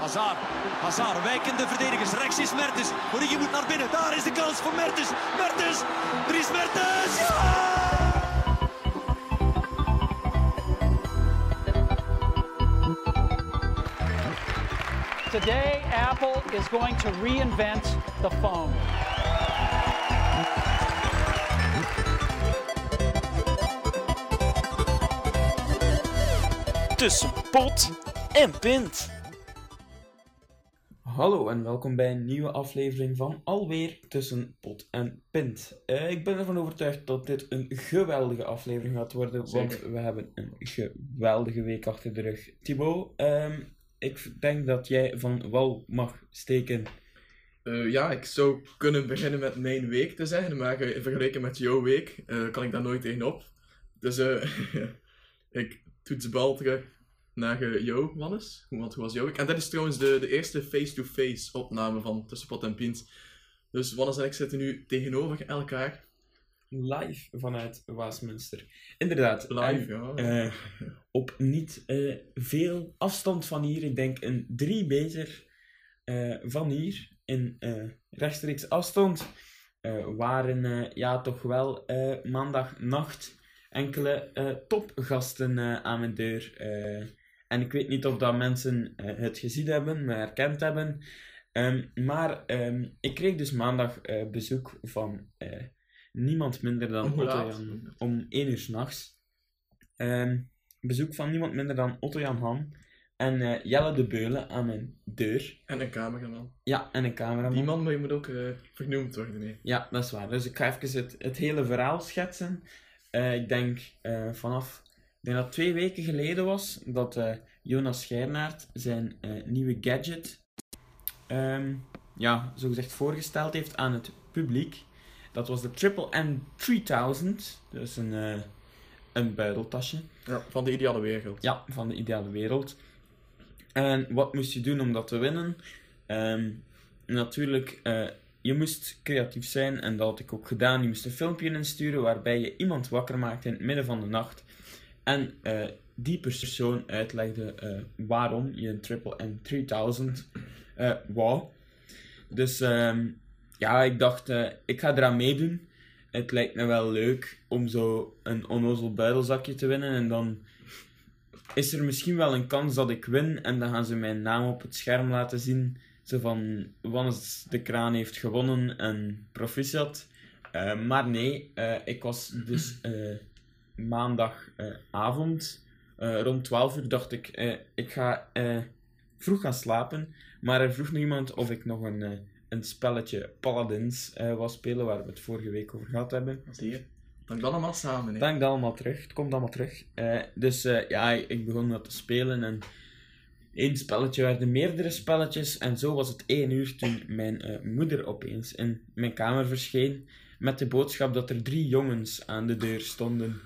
Hazard, Hazard, wijkende verdedigers. Rechts is Mertens. Origi moet naar binnen. Daar is de kans voor Mertens. Mertens, Dries Mertens. Ja! Today, Apple is going to reinvent the phone. Tussen pot en pint. Hallo en welkom bij een nieuwe aflevering van Alweer Tussen Pot en Pint. Eh, ik ben ervan overtuigd dat dit een geweldige aflevering gaat worden, want we hebben een geweldige week achter de rug. Thibaut, ehm, ik denk dat jij van wal mag steken. Eh, ja, ik zou kunnen beginnen met mijn week te zeggen, maar ge- vergeleken met jouw week eh, kan ik daar nooit tegenop. Dus eh ik toets de bal terug naar jou, Wannes. Want hoe was week? En dit is trouwens de, de eerste face-to-face opname van Tussen Pot en Pint. Dus Wannes en ik zitten nu tegenover elkaar. Live vanuit Westminster. Inderdaad. Live, en, ja. eh, op niet eh, veel afstand van hier, ik denk een drie meter eh, van hier, in rechtstreeks afstand, waren ja, toch wel maandagnacht enkele eh, topgasten eh, aan mijn deur. eh. en ik weet niet of dat mensen het gezien hebben, me herkend hebben. Ehm, maar ehm, ik kreeg dus maandag bezoek van niemand minder dan hoe Otto? Jan om 1 uur s'nachts. Ehm bezoek van niemand minder dan Otto Jan Ham en eh, Jelle de Beulen aan mijn deur. En een cameraman. Ja, en een cameraman. Die man maar je moet ook eh, vernoemd worden, nee. Ja, dat is waar. Dus ik ga even het, het hele verhaal schetsen. Eh, ik denk eh, vanaf, ik denk dat twee weken geleden was, dat eh, Jonas Scheirnaert zijn nieuwe gadget, ehm, ja, zogezegd voorgesteld heeft aan het publiek. Dat was de Triple M 3000, dus een, een buideltasje. Ja, van de ideale wereld. Ja, van de ideale wereld. En wat moest je doen om dat te winnen? Ehm, natuurlijk, je moest creatief zijn en dat had ik ook gedaan. Je moest een filmpje insturen waarbij je iemand wakker maakte in het midden van de nacht. En eh, die persoon uitlegde eh, waarom je een Triple M 3000 eh wou. Dus ehm, ja, ik dacht, ik ga eraan meedoen. Het lijkt me wel leuk om zo een onnozel buidelzakje te winnen en dan is er misschien wel een kans dat ik win en dan gaan ze mijn naam op het scherm laten zien. Zo van, Wannes de Kraan heeft gewonnen en proficiat. Eh, maar nee, eh, ik was dus eh, maandagavond, rond 12 uur, dacht ik, ik ga vroeg gaan slapen. Maar er vroeg nog iemand of ik nog een, een spelletje Paladins wou spelen, waar we het vorige week over gehad hebben. Zie je? Dan kan allemaal samen, hè. Dank dat allemaal terug. Het komt allemaal terug. Dus ja, ik begon dat te spelen en één spelletje werden meerdere spelletjes. En zo was het één uur toen mijn eh, moeder opeens in mijn kamer verscheen met de boodschap dat er drie jongens aan de deur stonden.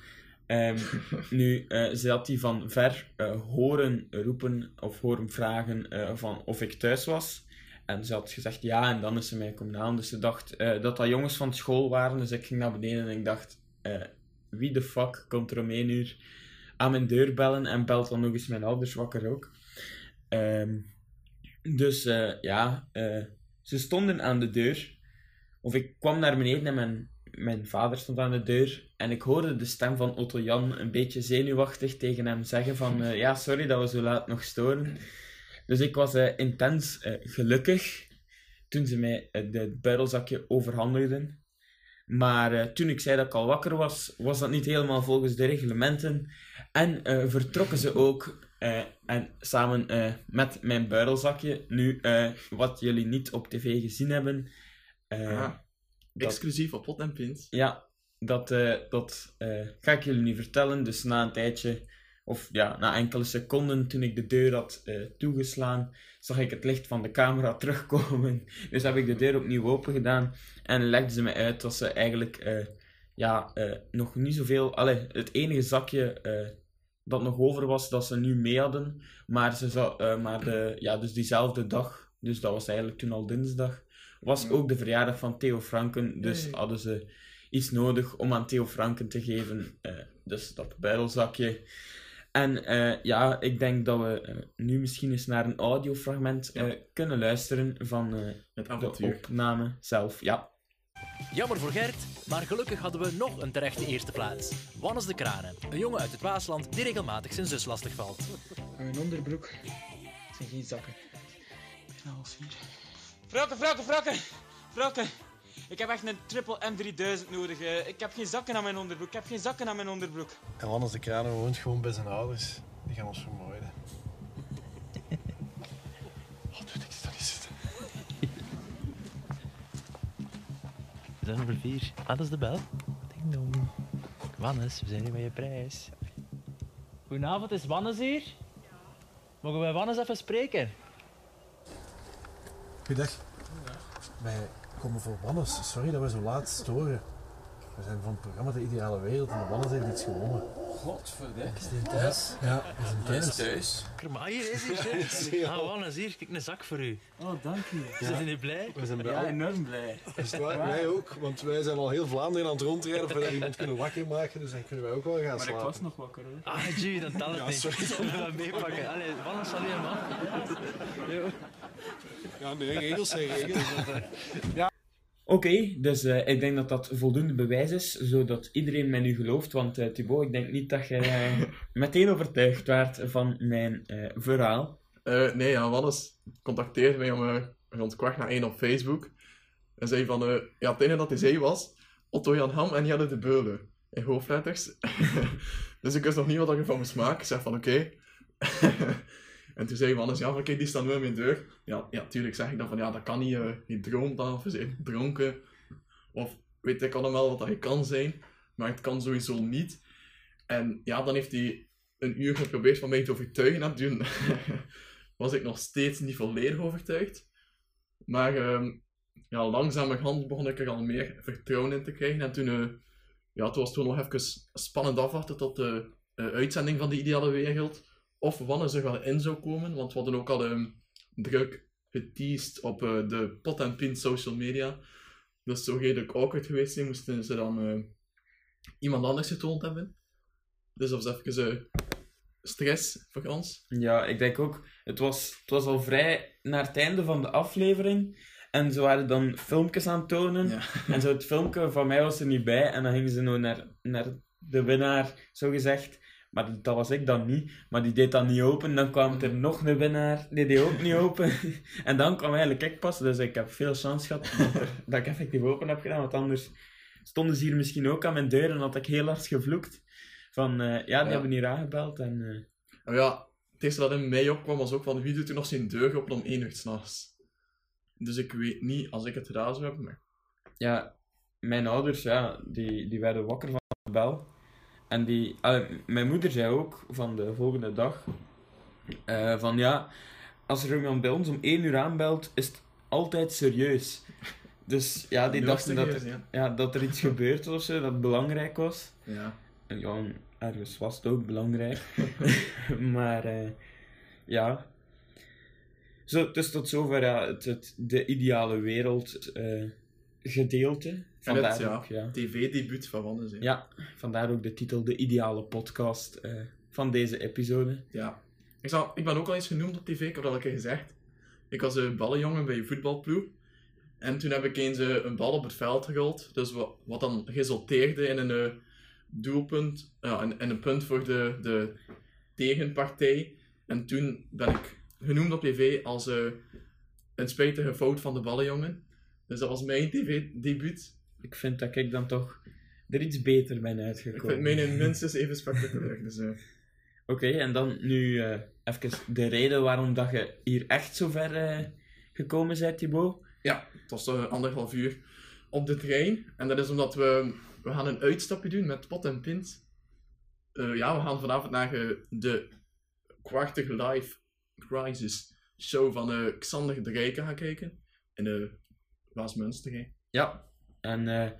Ehm, nu, eh, ze had die van ver eh, horen roepen of horen vragen van of ik thuis was. En ze had gezegd ja, en dan is ze mij komen halen. Dus ze dacht dat dat jongens van school waren. Dus ik ging naar beneden en ik dacht, wie de fuck komt er om één uur aan mijn deur bellen en belt dan nog eens mijn ouders wakker ook. Ehm, dus eh, ja, eh, ze stonden aan de deur. Of ik kwam naar beneden en mijn, mijn vader stond aan de deur. En ik hoorde de stem van Otto Jan een beetje zenuwachtig tegen hem zeggen van... eh, ja, sorry dat we zo laat nog storen. Dus ik was intens gelukkig toen ze mij het buidelzakje overhandigden. Maar toen ik zei dat ik al wakker was, was dat niet helemaal volgens de reglementen. En vertrokken ze ook eh, en samen eh, met mijn buidelzakje. Nu, eh, wat jullie niet op tv gezien hebben. Ah, dat- exclusief op Pot en Pint. ja, dat, dat ga ik jullie niet vertellen. Dus na een tijdje, of ja, na enkele seconden toen ik de deur had toegeslaan, zag ik het licht van de camera terugkomen. Dus heb ik de deur opnieuw open gedaan en legden ze me uit dat ze eigenlijk ja, nog niet zoveel. Allee, het enige zakje dat nog over was, dat ze nu mee hadden. Maar, ze zou, eh, maar de, ja, dus diezelfde dag, dus dat was eigenlijk toen al dinsdag, was ook de verjaardag van Theo Franken. Dus hadden ze iets nodig om aan Theo Franken te geven. eh, dus dat buidelzakje. En eh, ja, ik denk dat we nu misschien eens naar een audiofragment Ja. kunnen luisteren van Het de opname zelf. Ja. Jammer voor Gert, maar gelukkig hadden we nog een terechte eerste plaats. Wannes de Kranen, een jongen uit het Waasland die regelmatig zijn zus lastig valt. Mijn onderbroek zijn geen zakken. En half vier. Vrouwke, vrouwke, vrouwke! Vrouwke! Ik heb echt een triple M3000 nodig. eh. Ik heb geen zakken aan mijn onderbroek. Ik heb geen zakken aan mijn onderbroek. En Wannes de Kranen woont gewoon bij zijn ouders. Die gaan ons vermoorden. Oh, doe niks, dat is het. We zijn nummer 4. Ah, dat is de bel. Ding dong. Wannes, we zijn hier met je prijs. Goedenavond, is Wannes hier? Mogen wij Wannes even spreken? Goedendag. Wij komen voor Wannes. Sorry dat we zo laat storen. We zijn van het programma De Ideale Wereld en Wannes heeft iets gewonnen. Godverdikke. Is die thuis? Ja, we zijn thuis. thuis. Maar hier is hij. Ah, Wannes, hier, kijk, een zak voor u. Oh, dank u. Zijn jullie blij? We zijn Ja, enorm blij. Is het waar? Wij ook, want wij zijn al heel Vlaanderen aan het rondrijden voordat we iemand kunnen wakker maken, dus dan kunnen wij ook wel gaan Maar ik slapen. was nog wakker hoor. Ah, Ju, dan telt het niet. sorry. Zullen we dat meepakken? Allee, Wannes zal hier man. Ja, nee, regels zijn regels. Oké, dus eh, ik denk dat dat voldoende bewijs is, zodat iedereen mij nu gelooft. Want eh Thibaut, ik denk niet dat jij eh, meteen overtuigd werd van mijn verhaal. Nee, ja, Wannes contacteerde mij om rond kwart na één op Facebook. En zei van, ja, het enige dat hij zei was, Otto Jan Ham en Jelle de Beulen. In hoofdletters. dus ik wist nog niet wat ik van moest maken. Ik zeg van, oké. en toen zei Wannes, ja, van, kijk, die staan nu aan mijn deur. Ja, ja, tuurlijk zeg ik dan van, ja, dat kan niet. eh je droomt dan, of je dronken. Of weet ik allemaal wat dat je kan zijn. Maar het kan sowieso niet. En ja, dan heeft hij een uur geprobeerd van mij te overtuigen. En toen was ik nog steeds niet volledig overtuigd. Maar ehm ja, langzamerhand begon ik er al meer vertrouwen in te krijgen. En toen, eh, ja, toen was het gewoon nog even spannend afwachten tot de eh, uitzending van de Ideale Wereld. Of wanneer ze wel in zou komen. Want we hadden ook al ehm, druk geteased op eh, de pot en pin social media. Dus zo redelijk awkward geweest zijn, moesten ze dan eh, iemand anders getoond hebben. Dus dat was even eh, stress voor ons. Ja, ik denk ook, het was, het was al vrij naar het einde van de aflevering. En ze waren dan filmpjes aan het tonen. Ja. En zo het filmpje van mij was er niet bij. En dan gingen ze nou naar, naar de winnaar, zo gezegd. Maar dat was ik dan niet. Maar die deed dat niet open. Dan kwam er nog een winnaar. Die deed ook niet open. en dan kwam eigenlijk ik pas. Dus ik heb veel chance gehad dat, er- dat ik effectief open heb gedaan. Want anders stonden ze hier misschien ook aan mijn deur. En had ik heel hard gevloekt. Van, eh, ja, die Ja. hebben hier aangebeld. En, eh, En ja, het eerste dat in mij opkwam was ook van wie doet er nog zijn deur open om één uur s'nachts. Dus ik weet niet als ik het gedaan zou hebben, maar ja, mijn ouders, ja, die, die werden wakker van de bel. En die, ah, mijn moeder zei ook van de volgende dag, eh, van ja, als er iemand bij ons om één uur aanbelt, is het altijd serieus. Dus ja, die dachten dat er, ja, dat er iets gebeurd was dat belangrijk was. ja. En ja, en ergens was het ook belangrijk. maar eh, ja. Zo, dus tot zover ja, het, het, de ideale wereld eh, gedeelte. En Vandaar het ja, ook, ja. tv-debuut van Wannes. ja, vandaar ook de titel De Ideale Podcast eh, van deze episode. Ja. Ik, zal, ik ben ook al eens genoemd op tv, ik heb dat al een keer gezegd. Ik was een ballenjongen bij een voetbalploeg. En toen heb ik eens eh, een bal op het veld gerold. Dus wat, wat dan resulteerde in een eh, doelpunt. En, en een punt voor de, de tegenpartij. En toen ben ik genoemd op tv als een spijtige fout van de ballenjongen. Dus dat was mijn tv-debuut. Ik vind dat ik dan toch er iets beter ben Ik uitgekomen. vind mijn minstens even spectaculair. Dus, eh, Oké, en dan nu eh even de reden waarom dat je hier echt zo ver eh, gekomen bent, Thibaut. Ja, het was anderhalf uur op de trein. En dat is omdat we, we gaan een uitstapje doen met pot en pint. Ja, we gaan vanavond naar de Quartig Live Crisis show van Xander de Rijken gaan kijken. In de Waasmunster. hè. Ja, en eh,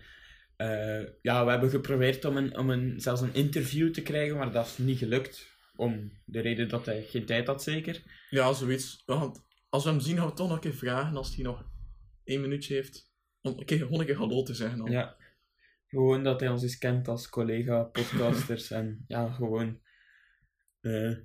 eh, ja, we hebben geprobeerd om, een, om een, zelfs een interview te krijgen, maar dat is niet gelukt. Om de reden dat hij geen tijd had, zeker. Ja, zoiets. Gaan, als we hem zien, gaan we toch nog een keer vragen als hij nog één minuutje heeft. Om een keer, gewoon een keer hallo te zeggen. Dan. Ja. Gewoon dat hij ons eens kent als collega-podcasters. en ja, gewoon... eh,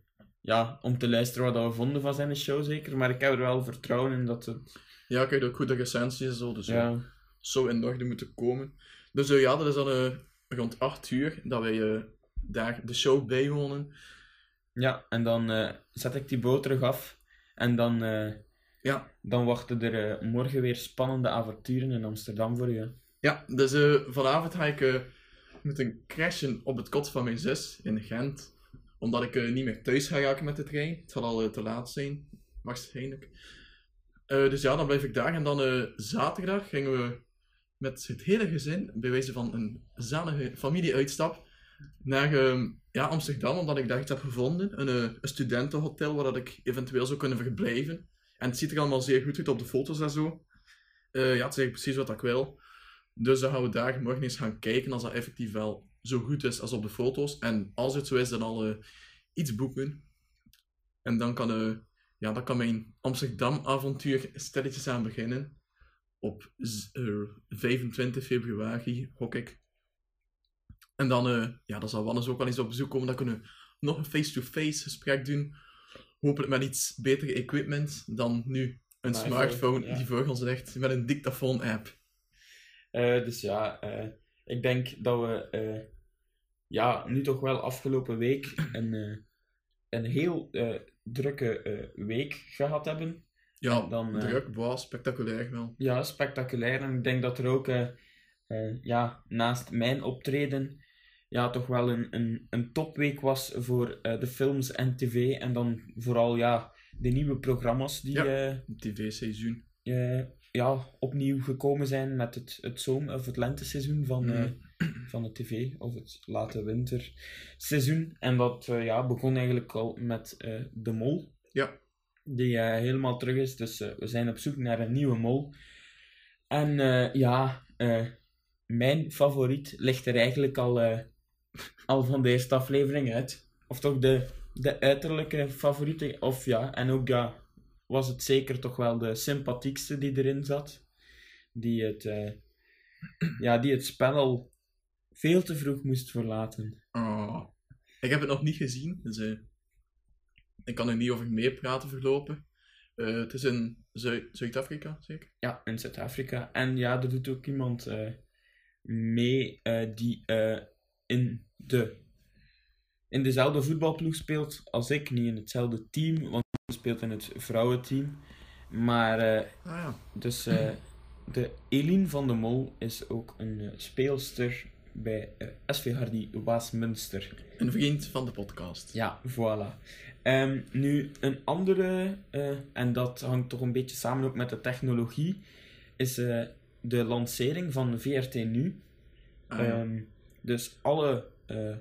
ja, om te luisteren wat we vonden van zijn show, zeker. Maar ik heb er wel vertrouwen in dat het... Ja, ik heb ook goede recensies en zo, dus ja. Zou in orde moeten komen. Dus eh, ja, dat is dan eh, rond 8 uur dat wij eh, daar de show bijwonen. ja en dan zet ik die boot terug af. En dan, Ja. dan wachten er morgen weer spannende avonturen in Amsterdam voor je. Ja, dus vanavond ga ik moeten crashen op het kot van mijn zus in Gent. Omdat ik niet meer thuis ga raken met de trein. Het zal al te laat zijn, waarschijnlijk. Dus ja, dan blijf ik daar. En dan zaterdag gingen we met het hele gezin, bij wijze van een zalige familieuitstap, naar ehm, ja, Amsterdam. Omdat ik daar iets heb gevonden. Een, eh, een studentenhotel waar dat ik eventueel zou kunnen verblijven. En het ziet er allemaal zeer goed uit op de foto's en zo. Eh, ja, het is precies wat ik wil. Dus dan gaan we daar morgen eens gaan kijken als dat effectief wel zo goed is als op de foto's. En als het zo is, dan al eh, iets boeken. En dan kan, ja, dan kan mijn Amsterdam-avontuur stilletjes aan beginnen. Op z- eh, 25 februari, gok ik. En dan, eh, ja, dan zal Wannes ook wel eens op bezoek komen. Dan kunnen we nog een face-to-face gesprek doen. Hopelijk met iets betere equipment dan nu een Maar smartphone voor- ja. die voor ons ligt met een dictafoon-app. Eh, dus ja, ik denk dat we ja, nu toch wel afgelopen week een, een heel drukke week gehad hebben. Ja, En dan, eh, druk, boah, spectaculair wel. Ja, spectaculair. En ik denk dat er ook, eh, eh, ja, naast mijn optreden, ja, toch wel een, een, een topweek was voor de films en tv. En dan vooral, ja, de nieuwe programma's die Ja. TV-seizoen. ja, opnieuw gekomen zijn met het, het zomer- of het lenteseizoen van, Mhm. van de tv, of het late winterseizoen. En dat ja, begon eigenlijk al met De Mol, Ja. Die eh, helemaal terug is. Dus eh, we zijn op zoek naar een nieuwe mol. En eh, ja, mijn favoriet ligt er eigenlijk al, al van de eerste aflevering uit. Of toch de, de uiterlijke favoriete. Of ja, en ook ja, was het zeker toch wel de sympathiekste die erin zat. Die het, ja, die het spel al veel te vroeg moest verlaten. Oh. Ik heb het nog niet gezien, dus ik kan er niet over meepraten verlopen. Eh, het is in Zuid- Zuid-Afrika, zeker? Ja, in Zuid-Afrika. En ja, er doet ook iemand eh, mee eh, die in, de, in dezelfde voetbalploeg speelt als ik. Niet in hetzelfde team, want hij speelt in het vrouwenteam. Maar Ah ja. dus de Eline van de Mol is ook een speelster bij SV Hardy Waasmunster. Een vriend van de podcast. Ja, voilà. Ehm, nu, een andere, eh, en dat hangt toch een beetje samen ook met de technologie, is eh, de lancering van VRT Nu. Ah, ja. Ehm, dus alle eh,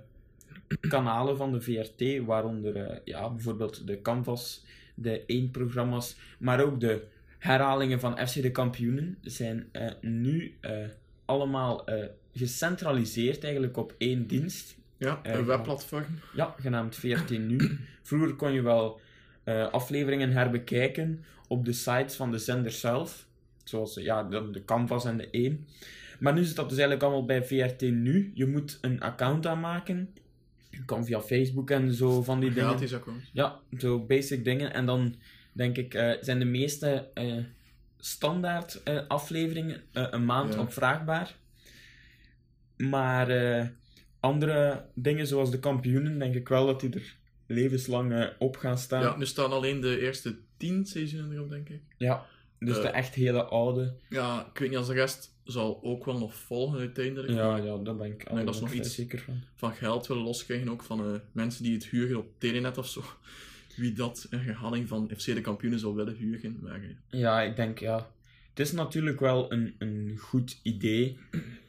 kanalen van de VRT, waaronder ja, bijvoorbeeld de Canvas, de 1-programma's, maar ook de herhalingen van FC de Kampioenen, zijn nu allemaal gecentraliseerd eigenlijk op één dienst. Ja, eh, een webplatform. Ja, genaamd 14 Nu. Vroeger kon je wel eh, afleveringen herbekijken op de sites van de zender zelf. Zoals ja, de, de Canvas en de 1. Maar nu zit dat dus eigenlijk allemaal bij VRT Nu. Je moet een account aanmaken. Je kan via Facebook en zo van die dingen. Gratis account. Ja, zo basic dingen. En dan denk ik, eh, zijn de meeste standaard afleveringen een maand Ja. opvraagbaar. Maar andere dingen zoals de kampioenen, denk ik wel dat die er levenslang eh, op gaan staan. Ja, nu staan alleen de eerste tien seizoenen erop, denk ik. Ja, dus Eh. de echt hele oude. Ja, ik weet niet als de rest zal ook wel nog volgen uiteindelijk. Ja, ja, daar ben ik Nee, dat is nog iets. zeker van. Van geld willen loskrijgen ook van eh, mensen die het huren op Telenet of zo. Wie dat een herhaling van FC de kampioenen zou willen huren. Maar, eh, Ja, ik denk ja. Het is natuurlijk wel een, een goed idee.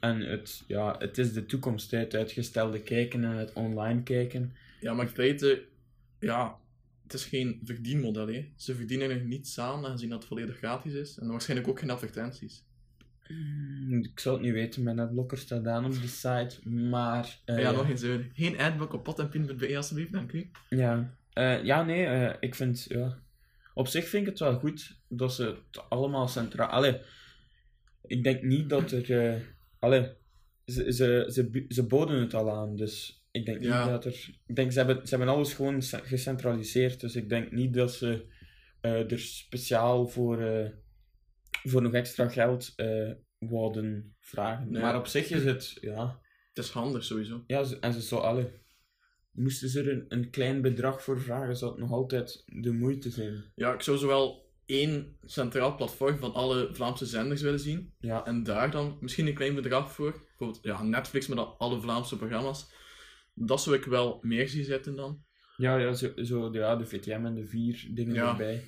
En het, ja, het is de toekomst, hè, het uitgestelde kijken en het online kijken. Ja, maar in feite, ja, het is geen verdienmodel. Hè. Ze verdienen er niets aan, aangezien dat het volledig gratis is. En waarschijnlijk ook geen advertenties. Hmm, Ik zou het niet weten, mijn adblocker staat aan op die site, maar... eh, ja, nog eens. eh, geen adblock op potenpin.be alsjeblieft, dank u. Ja, Eh, ja nee, eh, ik vind, ja... Op zich vind ik het wel goed dat ze het allemaal centraal... Allee, ik denk niet dat er... allee, ze, ze, ze, ze boden het al aan, dus ik denk Ja. niet dat er... Ik denk, ze hebben, ze hebben alles gewoon ce- gecentraliseerd, dus ik denk niet dat ze eh, er speciaal voor, eh, voor nog extra geld eh wouden vragen. Nee. Maar op zich is het, ja... Het is handig sowieso. Ja, en ze zou alle... Moesten ze er een, een klein bedrag voor vragen, zou het nog altijd de moeite zijn. Ja, ik zou zowel één centraal platform van alle Vlaamse zenders willen zien. Ja. En daar dan misschien een klein bedrag voor. Bijvoorbeeld ja, Netflix met al- alle Vlaamse programma's. Dat zou ik wel meer zien zitten dan. Ja, ja, zo, zo ja, de VTM en de vier dingen Ja. erbij.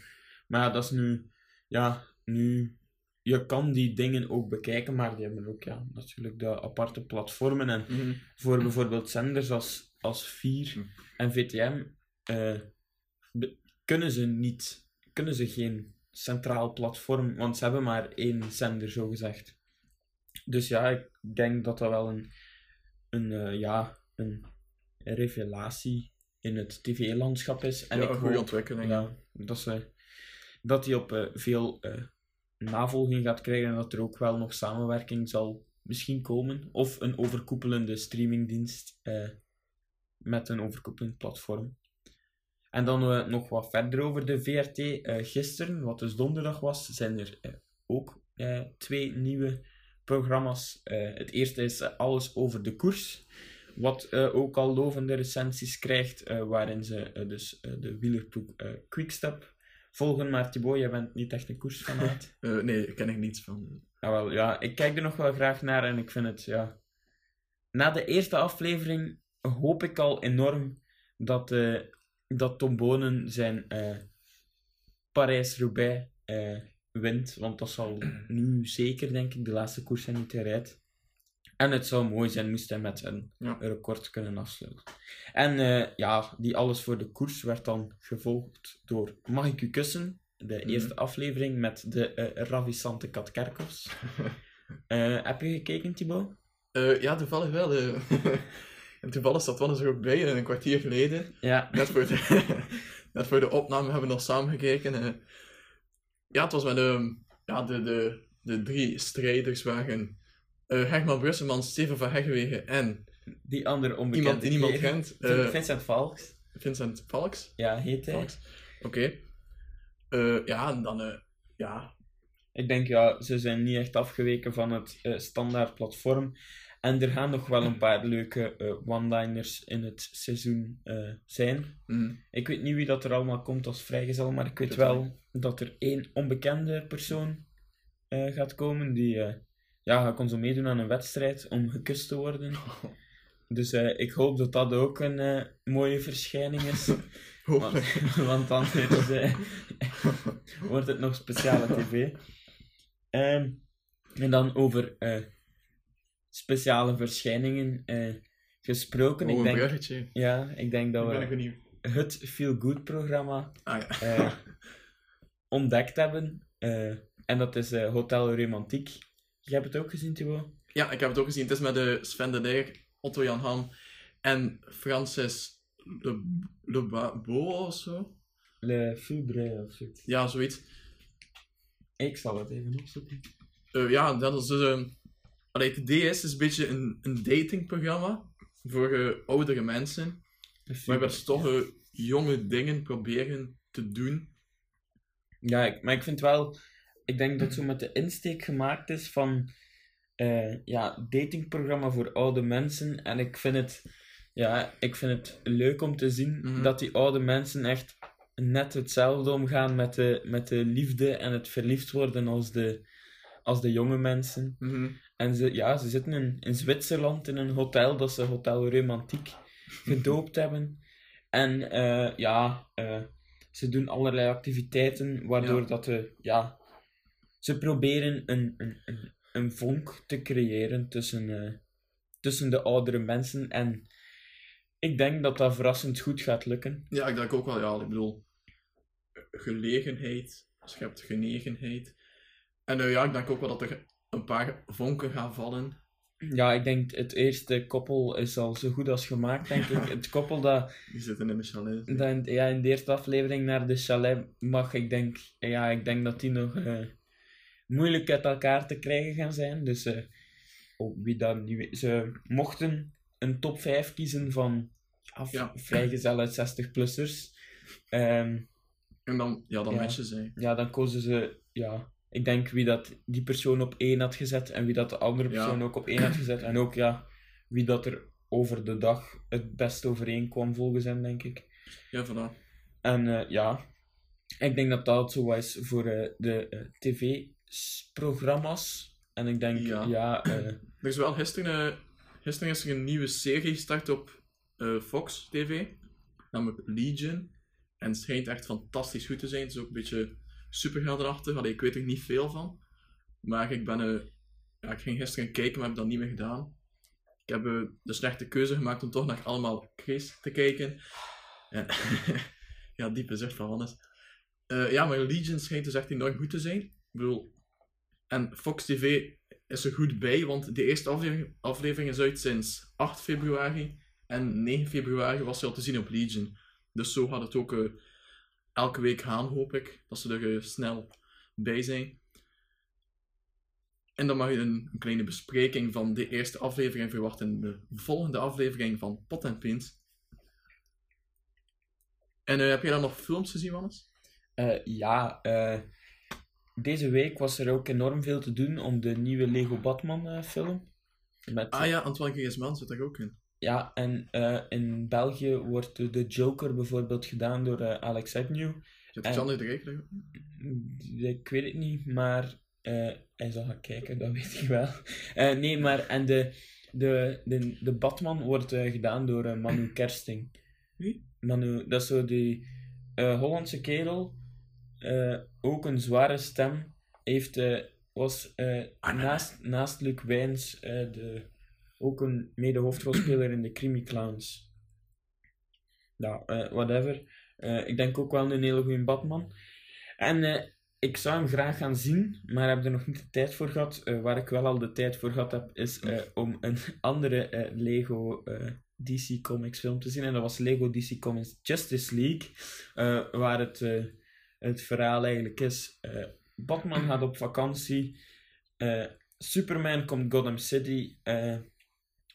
Maar ja, dat is nu... Ja, nu... Je kan die dingen ook bekijken, maar die hebben ook ja, natuurlijk de aparte platformen. En Mhm. voor bijvoorbeeld zenders als, als 4 Hm. en VTM eh, kunnen ze niet... Kunnen ze geen centraal platform, want ze hebben maar één zender, zo gezegd. Dus ja, ik denk dat dat wel een, een, eh, ja, een revelatie in het tv-landschap is. En Ja, ik een goede ontwikkeling. ja, dat, ze, dat die op eh, veel eh, navolging gaat krijgen en dat er ook wel nog samenwerking zal misschien komen. Of een overkoepelende streamingdienst met een overkoepelend platform. En dan eh, nog wat verder over de VRT. Eh, gisteren, wat dus donderdag was, zijn er eh, ook twee nieuwe programma's. Het eerste is Alles over de koers. Wat ook al lovende recensies krijgt, waarin ze dus de wielerploeg Quickstep volgen. Maar Thibaut, jij bent niet echt een koersfanaat. Nee, daar ken ik niets van. Ja, wel, ja, ik kijk er nog wel graag naar en ik vind het, ja... Na de eerste aflevering hoop ik al enorm dat, eh, dat Tom Bonen zijn eh, Parijs-Roubaix eh, wint. Want dat zal nu zeker, denk ik, de laatste koers zijn niet hij rijdt. En het zou mooi zijn moest hij met een Ja. record kunnen afsluiten. En eh, ja, die alles voor de koers werd dan gevolgd door Mag ik u kussen? De Mhm. eerste aflevering met de eh ravissante Kat Kerkhoffs. Eh, heb je gekeken, Thibaut? Eh, ja, toevallig wel. en toevallig zat Wannes er ook bij, eh, een kwartier geleden. Ja. Net voor de, net voor de opname hebben we nog samen gekeken. eh. Ja, het was met ehm, ja, de, de, de drie strijders waren eh, Herman Brusselman, Steven van Heggewegen en Die andere onbekende iemand die niemand kent. Eh, Vincent Valks. Vincent Valks. Ja, heet hij. Oké. Ja, en dan... ja, Ik denk, ja, ze zijn niet echt afgeweken van het standaard platform. En er gaan nog wel een paar leuke eh, one-liners in het seizoen eh, zijn. mm, Ik weet niet wie dat er allemaal komt als vrijgezel, maar ik weet Dat wel dat er één onbekende persoon eh, gaat komen die ja, gaat kon zo meedoen aan een wedstrijd om gekust te worden. Dus ik hoop dat dat ook een mooie verschijning is. Want, want anders wordt het nog speciale tv. Ehm, en dan over speciale verschijningen eh, gesproken. Oh, ik een denk, bruggetje. ja, ik denk dat Ik we het Feel Good programma Ah ja. eh, ontdekt hebben. Eh, en dat is Hotel Romantiek. Je hebt het ook gezien, Thibaut? Ja, ik heb het ook gezien. Het is met de Sven de Deer, Otto Jan Ham en Francis Le, Le Ba- Bo of zo. Le Fulbre of zoiets. Ja, zoiets. Ik zal het even opzoeken. Eh, ja, dat is dus... ehm allee, het idee is, is een beetje een, een datingprogramma voor eh, oudere mensen. Waarbij ze toch eh, jonge dingen proberen te doen. Ja, ik, maar ik vind wel... Ik denk dat zo met de insteek gemaakt is van... eh, ja, datingprogramma voor oude mensen. En ik vind het... Ja, ik vind het leuk om te zien Mhm. dat die oude mensen echt net hetzelfde omgaan met de, met de liefde en het verliefd worden als de, als de jonge mensen. Mhm. En ze, ja, ze zitten in, in Zwitserland in een hotel dat ze Hotel Romantiek gedoopt hebben. En eh, ja, eh, ze doen allerlei activiteiten waardoor Ja. dat de, ja, ze proberen een, een, een, een vonk te creëren tussen, eh, tussen de oudere mensen. En ik denk dat dat verrassend goed gaat lukken. Ja, ik denk ook wel, ja, ik bedoel, gelegenheid, schept genegenheid. En ja, ik denk ook wel dat er een paar vonken gaan vallen. Ja, ik denk het eerste koppel is al zo goed als gemaakt, denk ik. Het koppel dat Die zitten in de chalet. Dat in, ja, in de eerste aflevering naar de chalet mag, ik denk, ja, ik denk dat die nog eh, moeilijk uit elkaar te krijgen gaan zijn. Dus op wie dat nu... Ze mochten een top 5 kiezen van af, Ja. vrijgezelle 60-plussers. Ehm En dan, ja, dan Ja. matchen zij. ja, dan kozen ze... Ja, ik denk wie dat die persoon op één had gezet en wie dat de andere Ja. persoon ook op één had gezet. En ook, ja, wie dat er over de dag het best overeenkwam volgens hem, denk ik. Ja, voilà. En eh, ja, ik denk dat dat zo is voor eh, de tv-programma's. En ik denk, Ja. ja, eh, Er is wel gisteren, eh, gisteren is er een nieuwe serie gestart op eh, Fox TV, namelijk Legion. En het schijnt echt fantastisch goed te zijn. Het is ook een beetje superheldenachtig. Allee, ik weet er niet veel van. Maar ik ben... eh, ja, ik ging gisteren kijken, maar heb dat niet meer gedaan. Ik heb eh, de slechte keuze gemaakt om toch naar allemaal Chris te kijken. En ja, diepe zucht van Wannes. Eh, ja, maar Legion schijnt dus echt enorm goed te zijn. Ik bedoel... En Fox TV is er goed bij, want de eerste aflevering, is uit sinds 8 februari. En 9 februari was ze al te zien op Legion. Dus zo gaat het ook elke week gaan, hoop ik. Dat ze er eh, snel bij zijn. En dan mag je een, een kleine bespreking van de eerste aflevering verwachten in de volgende aflevering van Pot en Pint. En eh, heb je dan nog films gezien, Wannes? eh, ja deze week was er ook enorm veel te doen om de nieuwe Lego Batman film. Met, Ah ja, Antoine Griezmann zit daar ook in. Ja, en eh, in België wordt de- Joker bijvoorbeeld gedaan door eh, Alex Agnew. Zit En- Xander de in? Ik weet het niet, maar eh, hij zal gaan kijken, dat weet ik wel. Nee, maar en de, de, de, de Batman wordt gedaan door Manu Kersting. Wie? Manu, dat is zo die Hollandse kerel, ook een zware stem, heeft, was eh, naast, naast Luc Wijns de, ook een mede-hoofdrolspeler in de Crimi Clowns. Ja, eh, whatever. Eh, ik denk ook wel een hele goede Batman. En eh, ik zou hem graag gaan zien, maar heb er nog niet de tijd voor gehad. Eh, waar ik wel al de tijd voor gehad heb, is om een andere Lego DC Comics film te zien. En dat was Lego DC Comics Justice League, waar het, het verhaal eigenlijk is. Batman gaat op vakantie. Superman komt Gotham City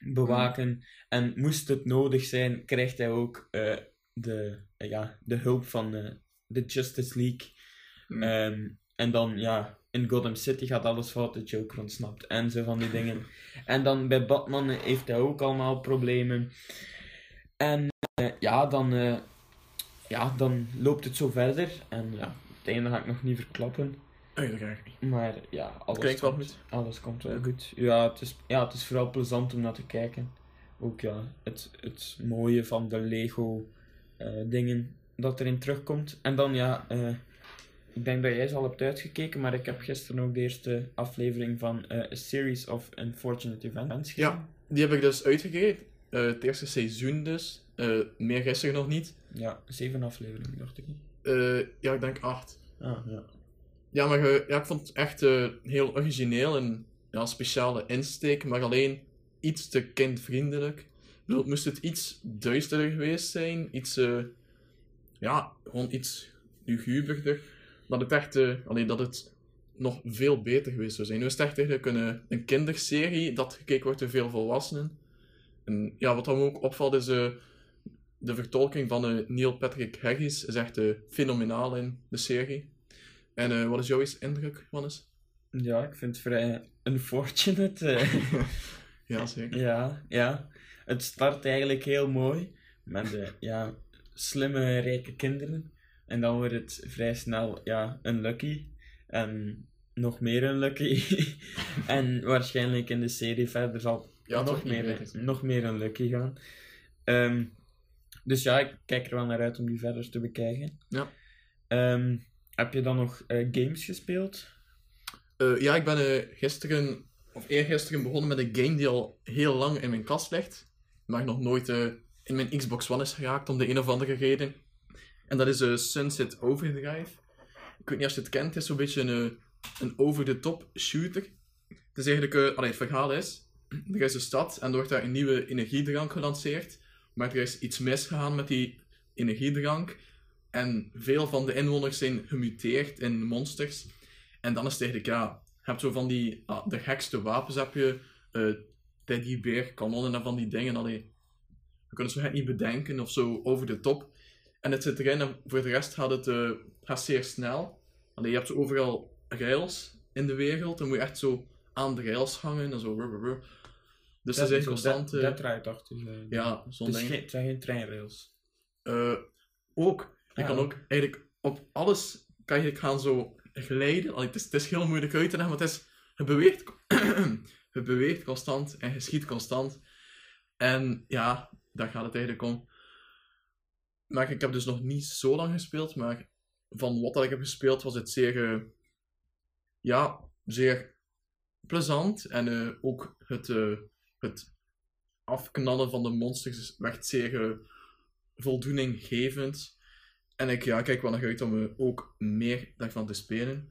bewaken. En moest het nodig zijn, krijgt hij ook eh, de, eh, ja, de hulp van eh, de Justice League. Hmm. Ehm, en dan, ja, in Gotham City gaat alles fout, de Joker ontsnapt en zo van die dingen. En dan bij Batman heeft hij ook allemaal problemen. En ja, dan, ja, dan loopt het zo verder. En ja, het einde ga ik nog niet verklappen. Uiteraard niet. Maar ja, alles, klinkt wel komt, goed. alles komt wel Ja. goed. Ja het, is, ja, het is vooral plezant om naar te kijken. Ook ja, het, het mooie van de Lego eh, dingen dat erin terugkomt. En dan ja, eh, ik denk dat jij ze al hebt uitgekeken, maar ik heb gisteren ook de eerste aflevering van eh, A Series of Unfortunate Events gezien. Ja, die heb ik dus uitgekeken. Eh, het eerste seizoen dus. Eh, meer gisteren nog niet. Ja, zeven afleveringen, dacht ik. Eh, ja, ik denk acht. Ah, ja. Ja, maar ik vond het echt eh, heel origineel en ja, speciale insteek, maar alleen iets te kindvriendelijk. Ik bedoel, moest het iets duisterder geweest zijn, iets, eh, ja, gewoon iets luguberder, dat het echt, eh, alleen dat het nog veel beter geweest zou zijn. Nu is echt een, kinderserie dat gekeken wordt door veel volwassenen. En ja, wat dan ook opvalt is eh, de vertolking van Neil Patrick Harris is echt fenomenaal in de serie. En eh, wat is jouw eerste indruk, Wannes? ja, ik vind het vrij unfortunate. eh. Ja, zeker. Ja, ja. Het start eigenlijk heel mooi met eh, ja, slimme, rijke kinderen. En dan wordt het vrij snel ja, unlucky. En nog meer unlucky. en waarschijnlijk in de serie verder zal Ja, nog, meer, nog meer unlucky gaan. Ehm, dus ja, ik kijk er wel naar uit om die verder te bekijken. Ja. Ehm, heb je dan nog eh, games gespeeld? Eh, ja, ik ben eh, gisteren, of eergisteren, begonnen met een game die al heel lang in mijn kast ligt. Maar nog nooit in mijn Xbox One is geraakt, om de een of andere reden. En dat is Sunset Overdrive. Ik weet niet of je het kent, het is zo'n beetje een, een over-the-top shooter. Het is eigenlijk, allee, het verhaal is, er is een stad en er wordt daar een nieuwe energiedrank gelanceerd. Maar er is iets misgegaan met die energiedrank. En veel van de inwoners zijn gemuteerd in monsters. En dan is het eigenlijk, ja, je hebt zo van die, ah, de gekste wapens heb je, eh teddybeer, kanonnen en van die dingen. Allee, we kunnen het zo niet bedenken of zo over de top. En het zit erin en voor de rest gaat het gaat zeer snel. Allee, je hebt overal rails in de wereld. Dan moet je echt zo aan de rails hangen en zo. ruh. Dus Dat is zo constant... Dat, eh, dat ja, zo'n ding. het zijn geen treinrails. Ook. Je kan ook eigenlijk op alles kan je gaan zo glijden. Allee, het, is, het is heel moeilijk uit te leggen, maar het, is, het, beweegt, het beweegt constant en je schiet constant. En ja, daar gaat het eigenlijk om. Maar ik heb dus nog niet zo lang gespeeld, maar van wat dat ik heb gespeeld was het zeer, eh, ja, zeer plezant. En eh, ook het, eh, het afknallen van de monsters werd zeer voldoeninggevend. En ik ja, kijk wel naar uit om eh, ook meer daarvan te spelen.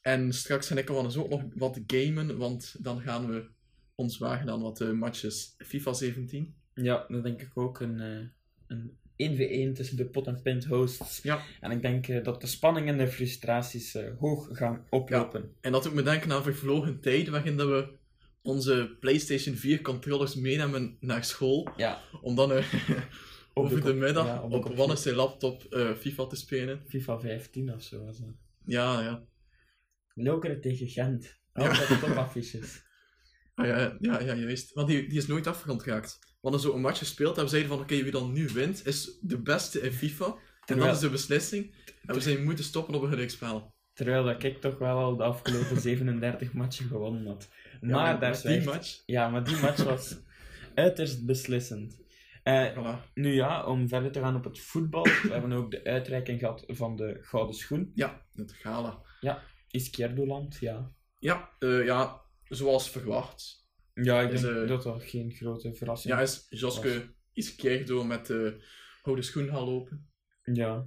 En straks ga ik wel eens ook nog wat gamen, want dan gaan we ons wagen aan wat eh, matches FIFA 17. Ja, dat denk ik ook. Een, eh, een 1v1 tussen de pot en pint hosts. Ja. En ik denk eh, dat de spanning en de frustraties hoog gaan oplopen. En dat doet me denken aan vervlogen tijden waarin dat we onze PlayStation 4 controllers meenamen naar school. Ja. Om dan eh, over de, comp- middag ja, op de op. Wannes zijn laptop eh, FIFA te spelen. FIFA 15 of zo was dat. Ja, ja. Lokeren tegen Gent. Ja. Altijd de topaffiches. Ah, ja, ja, ja, juist. Want die, die is nooit afgerond geraakt. We hadden zo een match gespeeld en we zeiden van oké, wie dan nu wint, is de beste in FIFA. En dat is de beslissing. En we zijn moeten stoppen op een gelijkspel. Terwijl dat ik toch wel al de afgelopen 37 matchen gewonnen had. Maar, maar daar met die match? Ja, maar die match was uiterst beslissend. Eh, Nu ja, om verder te gaan op het voetbal. We hebben ook de uitreiking gehad van de Gouden Schoen. Ja, het gala. Ja, Izquierdoland, ja. Ja, eh, ja, zoals verwacht. Ja, ik Is, denk eh, dat dat geen grote verrassing Ja, is. Joske Izquierdo met de houden schoen gaan lopen. Ja.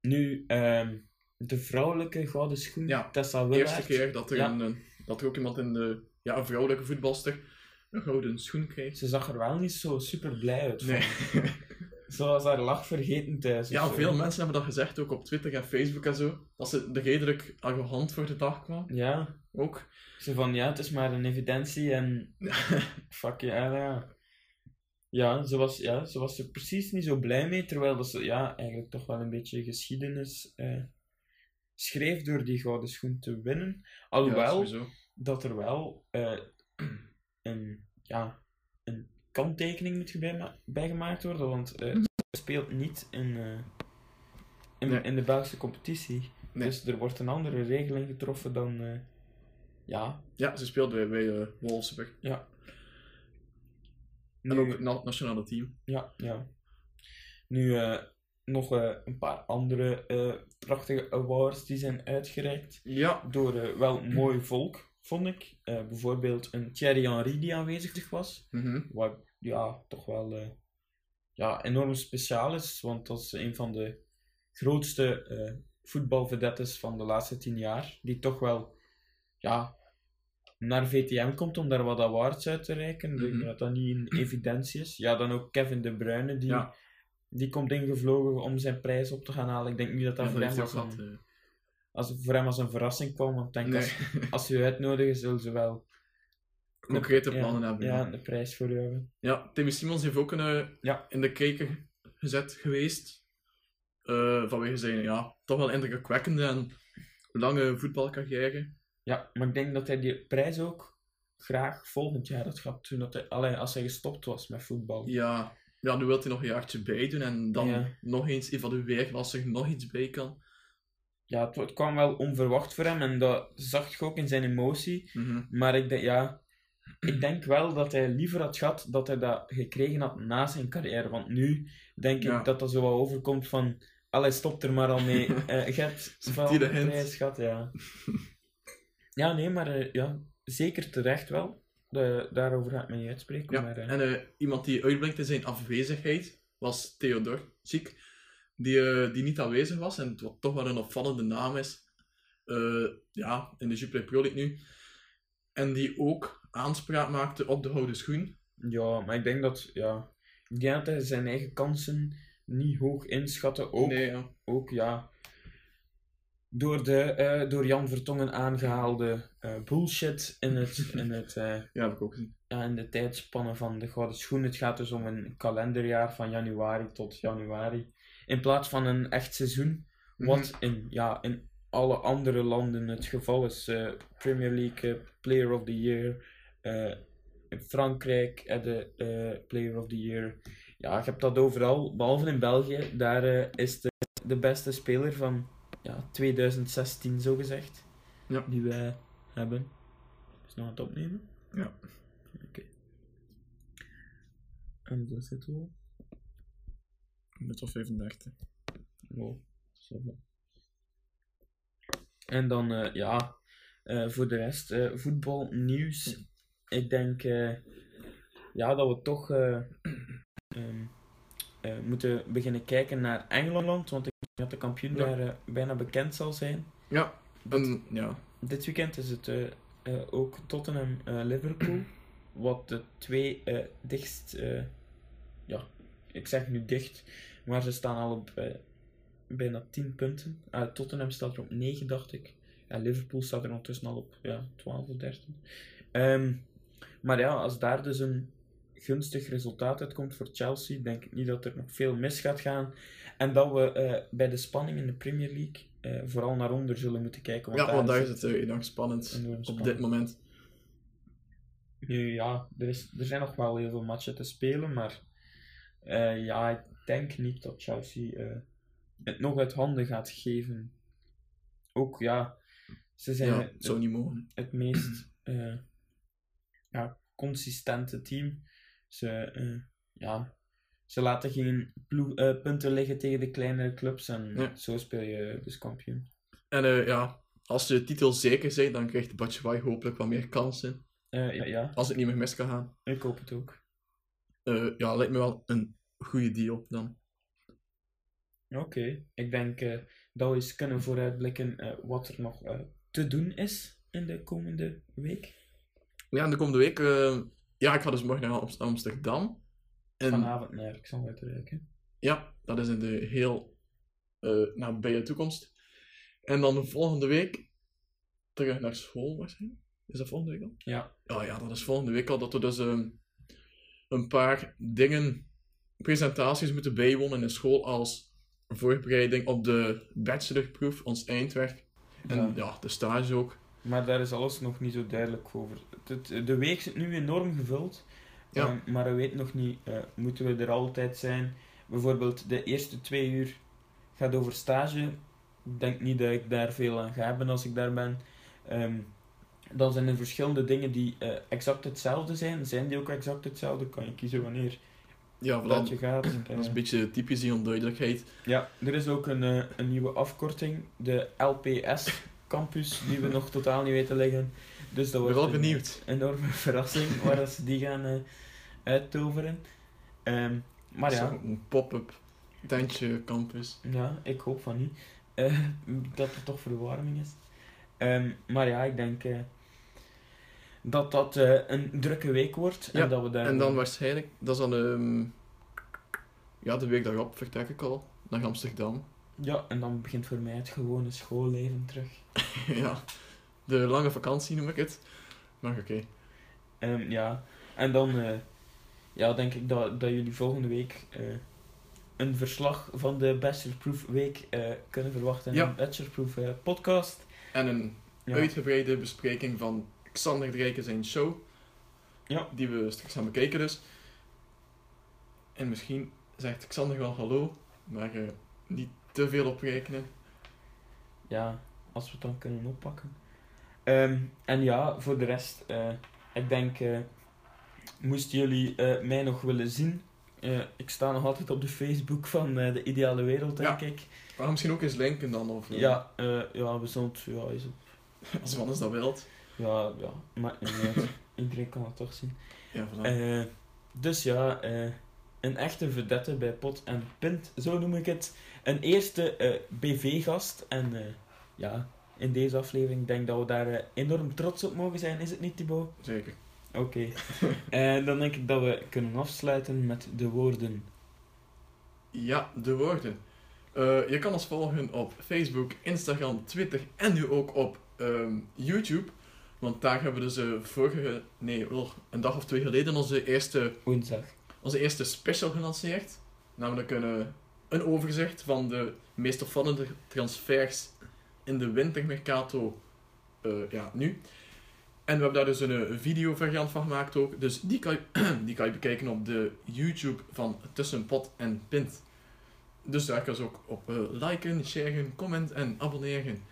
Nu, ehm, de vrouwelijke Gouden Schoen, Ja, Tessa de Willaert. eerste keer dat er, Ja. een- dat er ook iemand in de... Ja, een vrouwelijke voetbalster een gouden schoen krijgt. Ze zag er wel niet zo super blij uit. Nee. vond ik. Zoals haar lach vergeten thuis. Ja, zo. veel mensen hebben dat gezegd, ook op Twitter en Facebook en zo. Dat ze er redelijk arrogant voor de dag kwam. Ja. Ook. Zo van, ja, het is maar een evidentie en... Fuck ja, ja. Ja, ze was, ja, ze was er precies niet zo blij mee, terwijl dat ze ja, eigenlijk toch wel een beetje geschiedenis eh, schreef door die gouden schoen te winnen. Alhoewel dat er wel eh, een, ja, een kanttekening moet bijma- bijgemaakt worden, want ze speelt niet in, eh, in, Nee. in de Belgische competitie. Nee. Dus er wordt een andere regeling getroffen dan... eh, ja, Ja, ze speelt bij, bij eh, Wolfsburg. ja. En Nu- ook na- het nationale team. Ja, ja. Nu eh, nog eh, een paar andere eh, prachtige awards die zijn uitgereikt. Ja. Door wel mooi volk, vond ik. Eh, bijvoorbeeld een Thierry Henry die aanwezig was. Mhm. Wat ja, toch wel eh, ja, enorm speciaal is. Want dat is een van de grootste eh voetbalvedettes van de laatste tien jaar. Die toch wel ja, naar VTM komt om daar wat awards uit te reiken. Ik denk Mhm. dat dat niet een evidentie is. Ja, dan ook Kevin De Bruyne, die, Ja. die komt ingevlogen om zijn prijs op te gaan halen. Ik denk niet dat dat Ja, voor, hem hij als als, voor hem als een verrassing kwam. Want ik denk Nee. als, als ze u uitnodigen, zullen ze wel Concrete ja, plannen hebben. Ja, een prijs voor u hebben. Ja, Timmy Simons heeft ook een, eh, Ja. in de kijker gezet geweest. Eh, vanwege zijn ja, toch wel indrukwekkende en lange voetbalcarrière. Ja, maar ik denk dat hij die prijs ook graag volgend jaar had gehad. Toen dat hij, allee, als hij gestopt was met voetbal. Ja, ja, nu wil hij nog een jaartje bij doen en dan Ja. nog eens evalueren als er nog iets bij kan. Ja, het, het kwam wel onverwacht voor hem en dat zag je ook in zijn emotie. Mhm. Maar ik denk, ja, ik denk wel dat hij liever had gehad dat hij dat gekregen had na zijn carrière. Want nu denk Ja. ik dat dat zo wat overkomt van... Allee, stop er maar al mee. Eh je hebt wel prijs gehad, ja. Ja, nee, maar eh, ja, zeker terecht wel. De, daarover ga ik me niet uitspreken. Ja, maar, eh, en eh, iemand die uitblinkt in zijn afwezigheid was Theodor Ziek, die, eh, die niet aanwezig was en wat toch wel een opvallende naam is. eh, ja, in de Jupiler Pro League nu. En die ook aanspraak maakte op de gouden schoen. Ja, maar ik denk dat, ja, ik denk dat hij zijn eigen kansen niet hoog inschatte. Ook, Nee, ja. ook ja, door de eh, door Jan Vertongen aangehaalde eh, bullshit in het, in het, Ja, heb ik ook gezien. Ja, in de tijdspanne van de Gouden Schoen. Het gaat dus om een kalenderjaar van januari tot januari. In plaats van een echt seizoen, wat Mhm. in, ja, in alle andere landen het geval is. Eh, Premier League eh, Player of the Year. eh, in Frankrijk de Player of the Year. Ja, je hebt dat overal, behalve in België. Daar is de, de beste speler van ja, 2016, zogezegd. Ja. Die wij hebben. Is nog aan het opnemen? Ja. En wel. Net of 35. Wow. zo wel. En dan, eh, ja, eh, voor de rest, eh, voetbalnieuws. Ik denk ja, dat we toch eh, ehm, eh, moeten beginnen kijken naar Engeland, want ik denk dat de kampioen Ja. daar bijna bekend zal zijn. Ja, en, ja. Dit weekend is het ook Tottenham-Liverpool, wat de twee dichtst, ja, ik zeg nu dicht, maar ze staan al op eh, bijna 10 punten. Eh, Tottenham staat er op 9, dacht ik. En Liverpool staat er ondertussen al op ja, 12 of 13. Ehm, maar ja, als daar dus een gunstig resultaat uitkomt voor Chelsea, denk ik niet dat er nog veel mis gaat gaan. En dat we eh, bij de spanning in de Premier League eh, vooral naar onder zullen moeten kijken. ja, want daar is het eh, enorm spannend enorm op spannend. dit moment. Nu, ja, er, is, er zijn nog wel heel veel matchen te spelen, maar eh, ja, ik denk niet dat Chelsea eh, het nog uit handen gaat geven. Ook, ja, ze zijn Ja, het, zou niet mogen. het meest eh, ja, consistente team. Ze, ja, ze laten geen ploeg, punten liggen tegen de kleinere clubs en Ja. zo speel je dus kampioen. En ja, als de titel zeker zijn, dan krijgt Batshuayi hopelijk wat meer kansen. Ja, ja, Als het niet meer mis kan gaan. ik hoop het ook. Eh, ja, lijkt me wel een goede deal dan. Oké, ik denk eh, dat we eens kunnen vooruitblikken eh, wat er nog te doen is in de komende week. Ja, en de komende week, ja, ik ga dus morgen naar Am- Amsterdam. En Vanavond naar ik zal uitreiken. ja, dat is in de heel nabije toekomst. En dan de volgende week terug naar school waarschijnlijk. Is dat volgende week al? Ja, Oh ja, dat is volgende week al dat we dus ehm, een paar dingen, presentaties moeten bijwonen in school als voorbereiding op de bachelorproef, ons eindwerk. En Ja. ja, de stage ook. maar daar is alles nog niet zo duidelijk over. De week zit nu enorm gevuld, Ja. eh, maar we weten nog niet, eh, moeten we er altijd zijn? Bijvoorbeeld de eerste twee uur gaat over stage. Ik denk niet dat ik daar veel aan ga hebben als ik daar ben. Ehm, dan zijn er verschillende dingen die eh, exact hetzelfde zijn. Zijn die ook exact hetzelfde? Kan je kiezen wanneer Ja, dat voilà. je gaat. Dat is Eh, een beetje typisch die onduidelijkheid. Ja, er is ook een, eh, een nieuwe afkorting, de LPS Campus, die we nog totaal niet weten liggen. Dus dat ben wordt wel een benieuwd. enorme verrassing waar dat ze die gaan eh, uittoveren. Ehm, maar ja, Een pop-up tentje campus. ja, ik hoop van niet. Eh, dat er toch verwarming is. Ehm, maar ja, ik denk eh, dat dat eh, een drukke week wordt. Ja, en, dat we daar En dan waarschijnlijk, dat is dan ehm, ja, de week daarop vertrek ik al naar Amsterdam. Ja, en dan begint voor mij het gewone schoolleven terug. ja, de lange vakantie noem ik het. Maar oké. Ehm, ja, en dan eh, ja, denk ik dat, dat jullie volgende week een verslag van de Bachelorproof Week kunnen verwachten. Ja. Een Bachelorproof podcast. En een Ja. uitgebreide bespreking van Xander de Rijken zijn show. Ja. Die we straks gaan bekijken dus. En misschien zegt Xander wel hallo, maar eh, niet te veel op rekenen. ja, als we het dan kunnen oppakken. Ehm, en ja, voor de rest, eh, ik denk, eh, moesten jullie eh, mij nog willen zien, eh, ik sta nog altijd op de Facebook van eh, de Ideale Wereld, denk ik. Maar misschien ook eens linken dan, of Ja, eh, ja, we zullen het, ja, is het als Wannes dat wilt. Ja, ja, maakt niet uit. Iedereen kan het toch zien. Ja, voilà. Dus ja, een echte vedette bij Pot en Pint, zo noem ik het. Een eerste BV-gast. En ja, in deze aflevering denk ik dat we daar enorm trots op mogen zijn, is het niet, Thibaut? Zeker. Oké. En dan denk ik dat we kunnen afsluiten met de woorden. Ja, de woorden. Eh, je kan ons volgen op Facebook, Instagram, Twitter en nu ook op ehm, YouTube. Want daar hebben we dus eh, vorige, nee, een dag of twee geleden onze eerste, Woensdag. onze eerste special gelanceerd. Namelijk een, eh, een overzicht van de meest opvallende transfers in de wintermercato eh, ja, nu. En we hebben daar dus een eh, videovariant van gemaakt ook. Dus die kan, je, die kan je bekijken op de YouTube van Tussen Pot en Pint. Dus daar kan je ook op eh, liken, sharen, commenten en abonneren.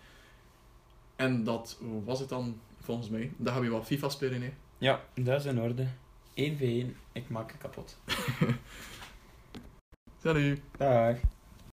En dat was het dan volgens mij. Dan gaan we wat FIFA spelen, hè. Ja, dat is in orde. 1v1, ik maak het kapot. Salut! Dag.